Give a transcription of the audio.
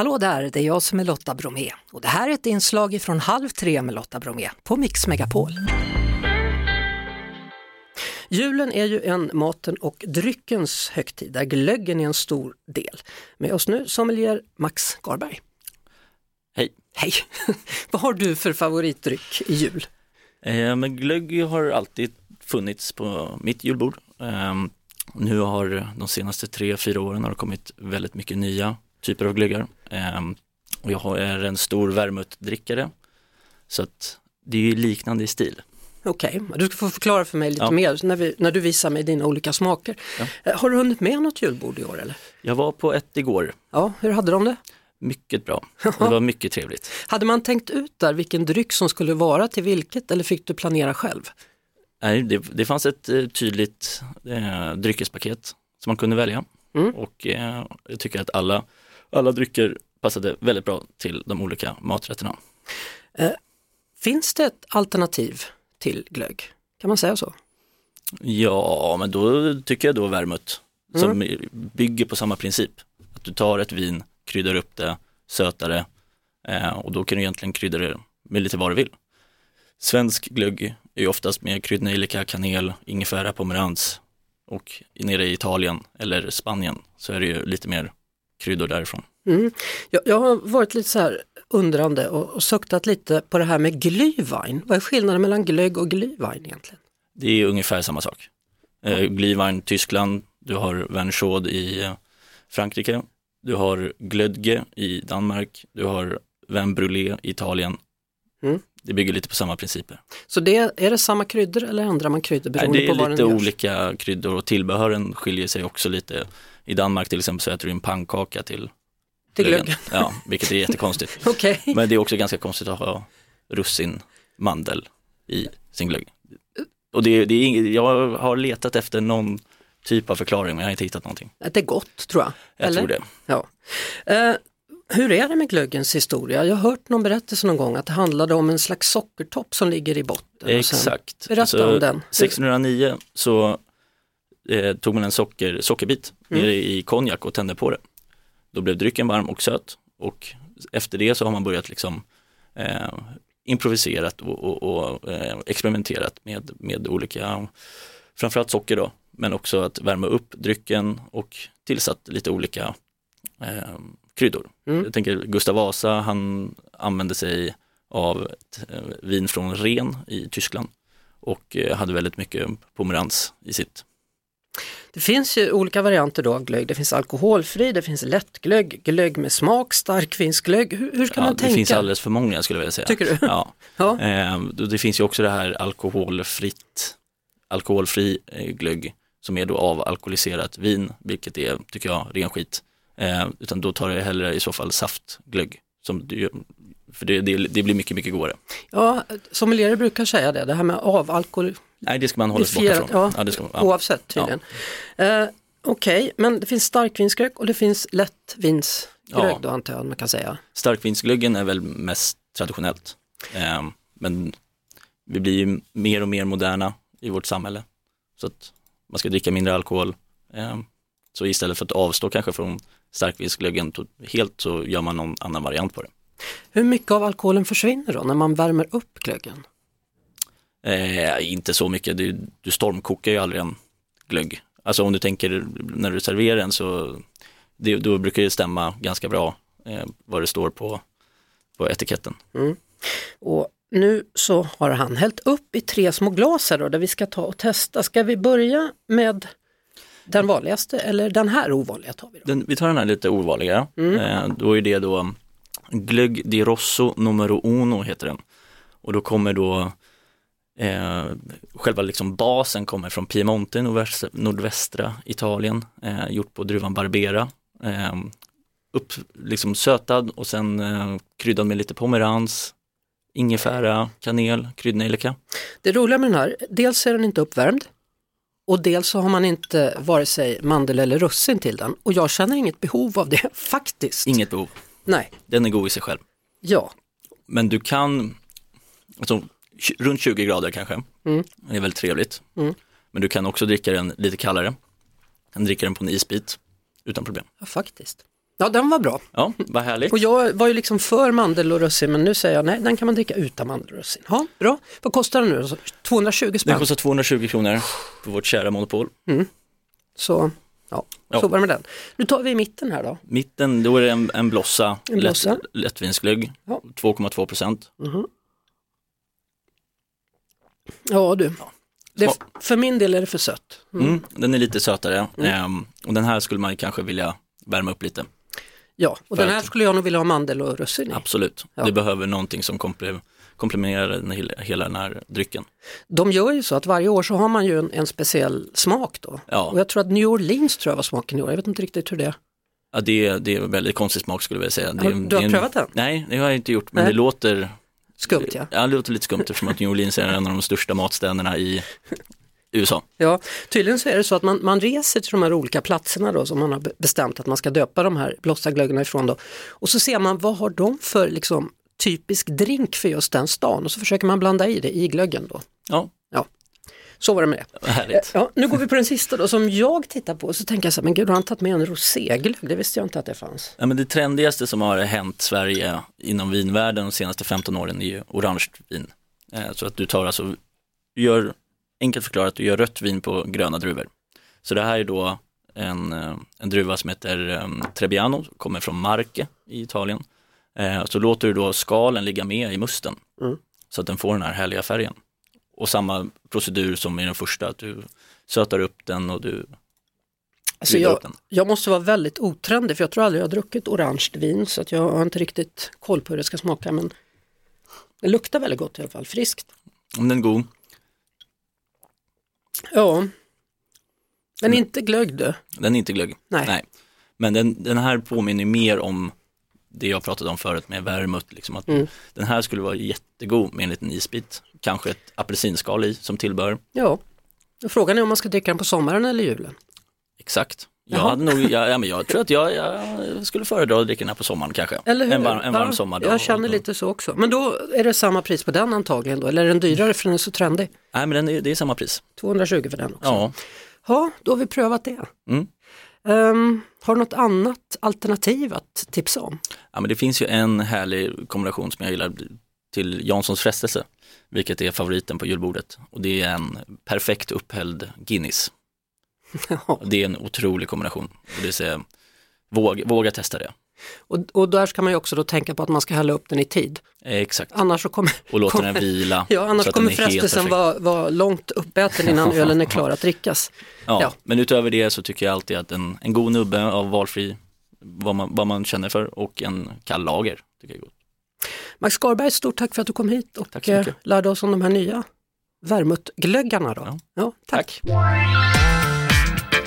Hallå där, det är jag som är Lotta Bromé och det här är ett inslag från Halv tre med Lotta Bromé på Mix Megapol. Julen är ju en maten och dryckens högtid där glöggen är en stor del. Med oss nu sommelier Max Garberg. Hej. Hej! Vad har du för favoritdryck i jul? Eh, men glögg har alltid funnits på mitt julbord. Eh, nu har de senaste tre, fyra åren har det kommit väldigt mycket nya typer av glöggar. Eh, och jag är en stor vermutdrickare. Så att det är liknande i stil. Okej, okay. du ska få förklara för mig lite Ja. mer när, vi, när du visar mig dina olika smaker. Ja. Eh, Har du hunnit med något julbord i år eller? Jag var på ett igår, Ja, hur hade de det? mycket bra. Det var mycket trevligt. Hade man tänkt ut där vilken dryck som skulle vara till vilket eller fick du planera själv? Nej, det, det fanns ett eh, tydligt eh, dryckespaket som man kunde välja Mm. och eh, jag tycker att alla, alla drycker passade väldigt bra till de olika maträtterna. Finns det ett alternativ till glögg? Kan man säga så? Ja, men då tycker jag då vermouth som bygger på samma princip. Att du tar ett vin, kryddar upp det, sötare eh, och då kan du egentligen krydda det med lite vad du vill. Svensk glögg är oftast med kryddnejlika, kanel, ingefära, pomerans och nere i Italien eller Spanien så är det ju lite mer kryddor därifrån. Mm. Jag, jag har varit lite så här undrande och, och suktat lite på det här med glühwein. Vad är skillnaden mellan glögg och glühwein egentligen? Det är ungefär samma sak. Eh, Glühwein Tyskland, du har Vernchaud i eh, Frankrike, du har Glödge i Danmark, du har Vin Brûlé i Italien. Mm. Det bygger lite på samma principer. Så det, är det samma kryddor eller ändrar man kryddor Nej, beroende det på är vad lite den görs? olika kryddor och tillbehören skiljer sig också lite. I Danmark till exempel så äter du en pannkaka till, Till glöggen. Ja, vilket är jättekonstigt. Okej, Men det är också ganska konstigt att ha russin, mandel i sin glögg. Och det, det är inget, jag har letat efter någon typ av förklaring men jag har inte hittat någonting. det är gott tror jag. Jag eller? tror det. Ja. Eh, hur är det med glöggens historia? Jag har hört någon berättelse någon gång att det handlade om en slags sockertopp som ligger i botten. Exakt. Berätta om den. 1609 så eh, tog man en socker, sockerbit Mm. nere i konjak och tände på det. Då blev drycken varm och söt och efter det så har man börjat liksom eh, improviserat och, och, och eh, experimenterat med, med olika, framförallt socker då, men också att värma upp drycken och tillsatt lite olika eh, kryddor. Mm. Jag tänker Gustav Vasa, han använde sig av eh, vin från Ren i Tyskland och eh, hade väldigt mycket pomerans i sitt. Det finns ju olika varianter då av glögg. Det finns alkoholfri, det finns lättglögg, glögg med smak, starkvinsglögg. Hur, hur ska Ja, man det tänka? finns alldeles för många skulle jag vilja säga. Tycker du? Ja. Ja. Eh, då- det finns ju också det här alkoholfritt, alkoholfri eh, glögg som är då avalkoholiserat vin, vilket är, tycker jag, ren skit. Eh, utan då tar jag hellre i så fall saftglögg. Som för det, det, det blir mycket, mycket godare. Ja, sommelierer brukar säga det, det här med avalkohol, Nej, det ska man hålla sig borta från. ja, Ja, det ska, man- ja. oavsett tydligen. Eh, Okej, men det finns starkvinsglögg och det finns lättvinsglögg Ja. då antar jag man kan säga. Starkvinsglöggen är väl mest traditionellt. Eh, men vi blir ju mer och mer moderna i vårt samhälle. Så att man ska dricka mindre alkohol. Eh, så istället för att avstå kanske från starkvinsglöggen helt så gör man någon annan variant på det. Hur mycket av alkoholen försvinner då när man värmer upp glöggen? Eh, inte så mycket, du, du stormkokar ju aldrig en glögg. Alltså om du tänker när du serverar den så det, då brukar det stämma ganska bra eh, vad det står på, på etiketten. Och nu så har han hällt upp i tre små glas här då, där vi ska ta och testa. Ska vi börja med den vanligaste eller den här ovanliga tar vi då? Den, vi tar den här lite ovanliga. Eh, då är det då Glögg di Rosso numero uno heter den. Och då kommer då eh, själva liksom basen kommer från Piemonte, nordvästra, nordvästra Italien, eh, gjort på druvan Barbera. Eh, upp, liksom sötad och sen eh, kryddad med lite pomerans, ingefära, kanel, kryddnejlika. Det roliga med den här, dels är den inte uppvärmd och dels så har man inte vare sig mandel eller russin till den och jag känner inget behov av det faktiskt. Inget behov, Nej, den är god i sig själv. ja, Men du kan, alltså, runt 20 grader kanske, Mm. det är väldigt trevligt. Mm. Men du kan också dricka den lite kallare, kan dricka den på en isbit utan problem. ja faktiskt. Ja, den var bra. Ja, vad härligt. Och jag var ju liksom för mandel och russin men nu säger jag nej, den kan man dricka utan mandel och russin. Ja, bra. Vad kostar den nu? då? 220 Den spänn. kostar 220 kronor på vårt kära monopol. Så, ja, Ja. så var det med den. Nu tar vi i mitten här då. Mitten, då är det en, en blossa, En blossa. Lätt, lättvinsglögg, Ja. 2,2 procent. Ja du, det, Smak. för min del är det för sött. Mm. Mm, den är lite sötare Ehm, och den här skulle man kanske vilja värma upp lite. Ja, och den här att- skulle jag nog vilja ha mandel och russin i. Absolut, Ja. det behöver någonting som komple- komplementerar den, hela, den här drycken. De gör ju så att varje år så har man ju en, en speciell smak då. Ja. Och jag tror att New Orleans tror jag var smaken i år, jag vet inte riktigt hur det är. Ja, det, är- det är en väldigt konstig smak skulle jag vilja säga. Det är, du har en, prövat den? Nej, det har jag inte gjort, men Nej. det låter, Skumt ja. ja, det låter lite skumt eftersom att New Orleans är en av de största matstäderna i USA. Ja, tydligen så är det så att man, man reser till de här olika platserna då som man har be- bestämt att man ska döpa de här blossaglöggarna ifrån då. Och så ser man vad har de för liksom typisk drink för just den stan och så försöker man blanda i det i glöggen då. Ja, Ja, så var det med det. härligt. Ja, nu går vi på den sista då som jag tittar på så tänker jag så här, men gud har han tagit med en roséglögg? Det visste jag inte att det fanns. Ja, men det trendigaste som har hänt Sverige inom vinvärlden de senaste 15 åren är ju orange vin. Eh, Så att du tar alltså, gör, enkelt förklarat, du gör rött vin på gröna druvor. Så det här är då en, eh, en druva som heter um, Trebbiano, kommer från Marche i Italien. Eh, Så låter du då skalen ligga med i musten Mm. så att den får den här härliga färgen. Och samma procedur som i den första, att du sötar upp den och du Alltså jag, jag måste vara väldigt otrendig för jag tror aldrig jag har druckit orange vin så att jag har inte riktigt koll på hur det ska smaka men det luktar väldigt gott i alla fall, friskt. Om den är god, Ja, men inte glögg du. Den är inte glögg. Nej. Men den, den här påminner mer om det jag pratade om förut med vermouth. Liksom att Mm. Den här skulle vara jättegod med en liten isbit. Kanske ett apelsinskal i som tillbehör. Ja, Och frågan är om man ska dricka den på sommaren eller julen. Exakt. Jag, hade nog, jag, ja, men jag tror att jag, jag skulle föredra att dricka den här på sommaren kanske. Eller hur? En varm, en varm Ja, sommardag. Jag känner lite så också. Men då är det samma pris på den antagligen då, eller är den dyrare för den är så trendig? Nej men den är, det är samma pris. 220 för den också. Ja. Ja, då har vi prövat det. Mm. Ehm, har du något annat alternativ att tipsa om? ja men det finns ju en härlig kombination som jag gillar till Janssons frestelse. Vilket är favoriten på julbordet. Och det är en perfekt upphälld Guinness. Det är en otrolig kombination. Och det säger, våga, våga testa det. Och, och där ska man ju också då tänka på att man ska hälla upp den i tid. Exakt. Annars så kommer, Och låta den vila. ja, annars kommer är frestelsen vara vara långt uppäten innan ölen är klar att drickas. Ja, ja. Men utöver det så tycker jag alltid att en, en god nubbe av valfri, vad man, vad man känner för och en kall lager tycker jag är gott. Max Skarberg, stort tack för att du kom hit och Tack eh, lärde oss om de här nya vermutglöggarna. Då. Ja. Ja, tack.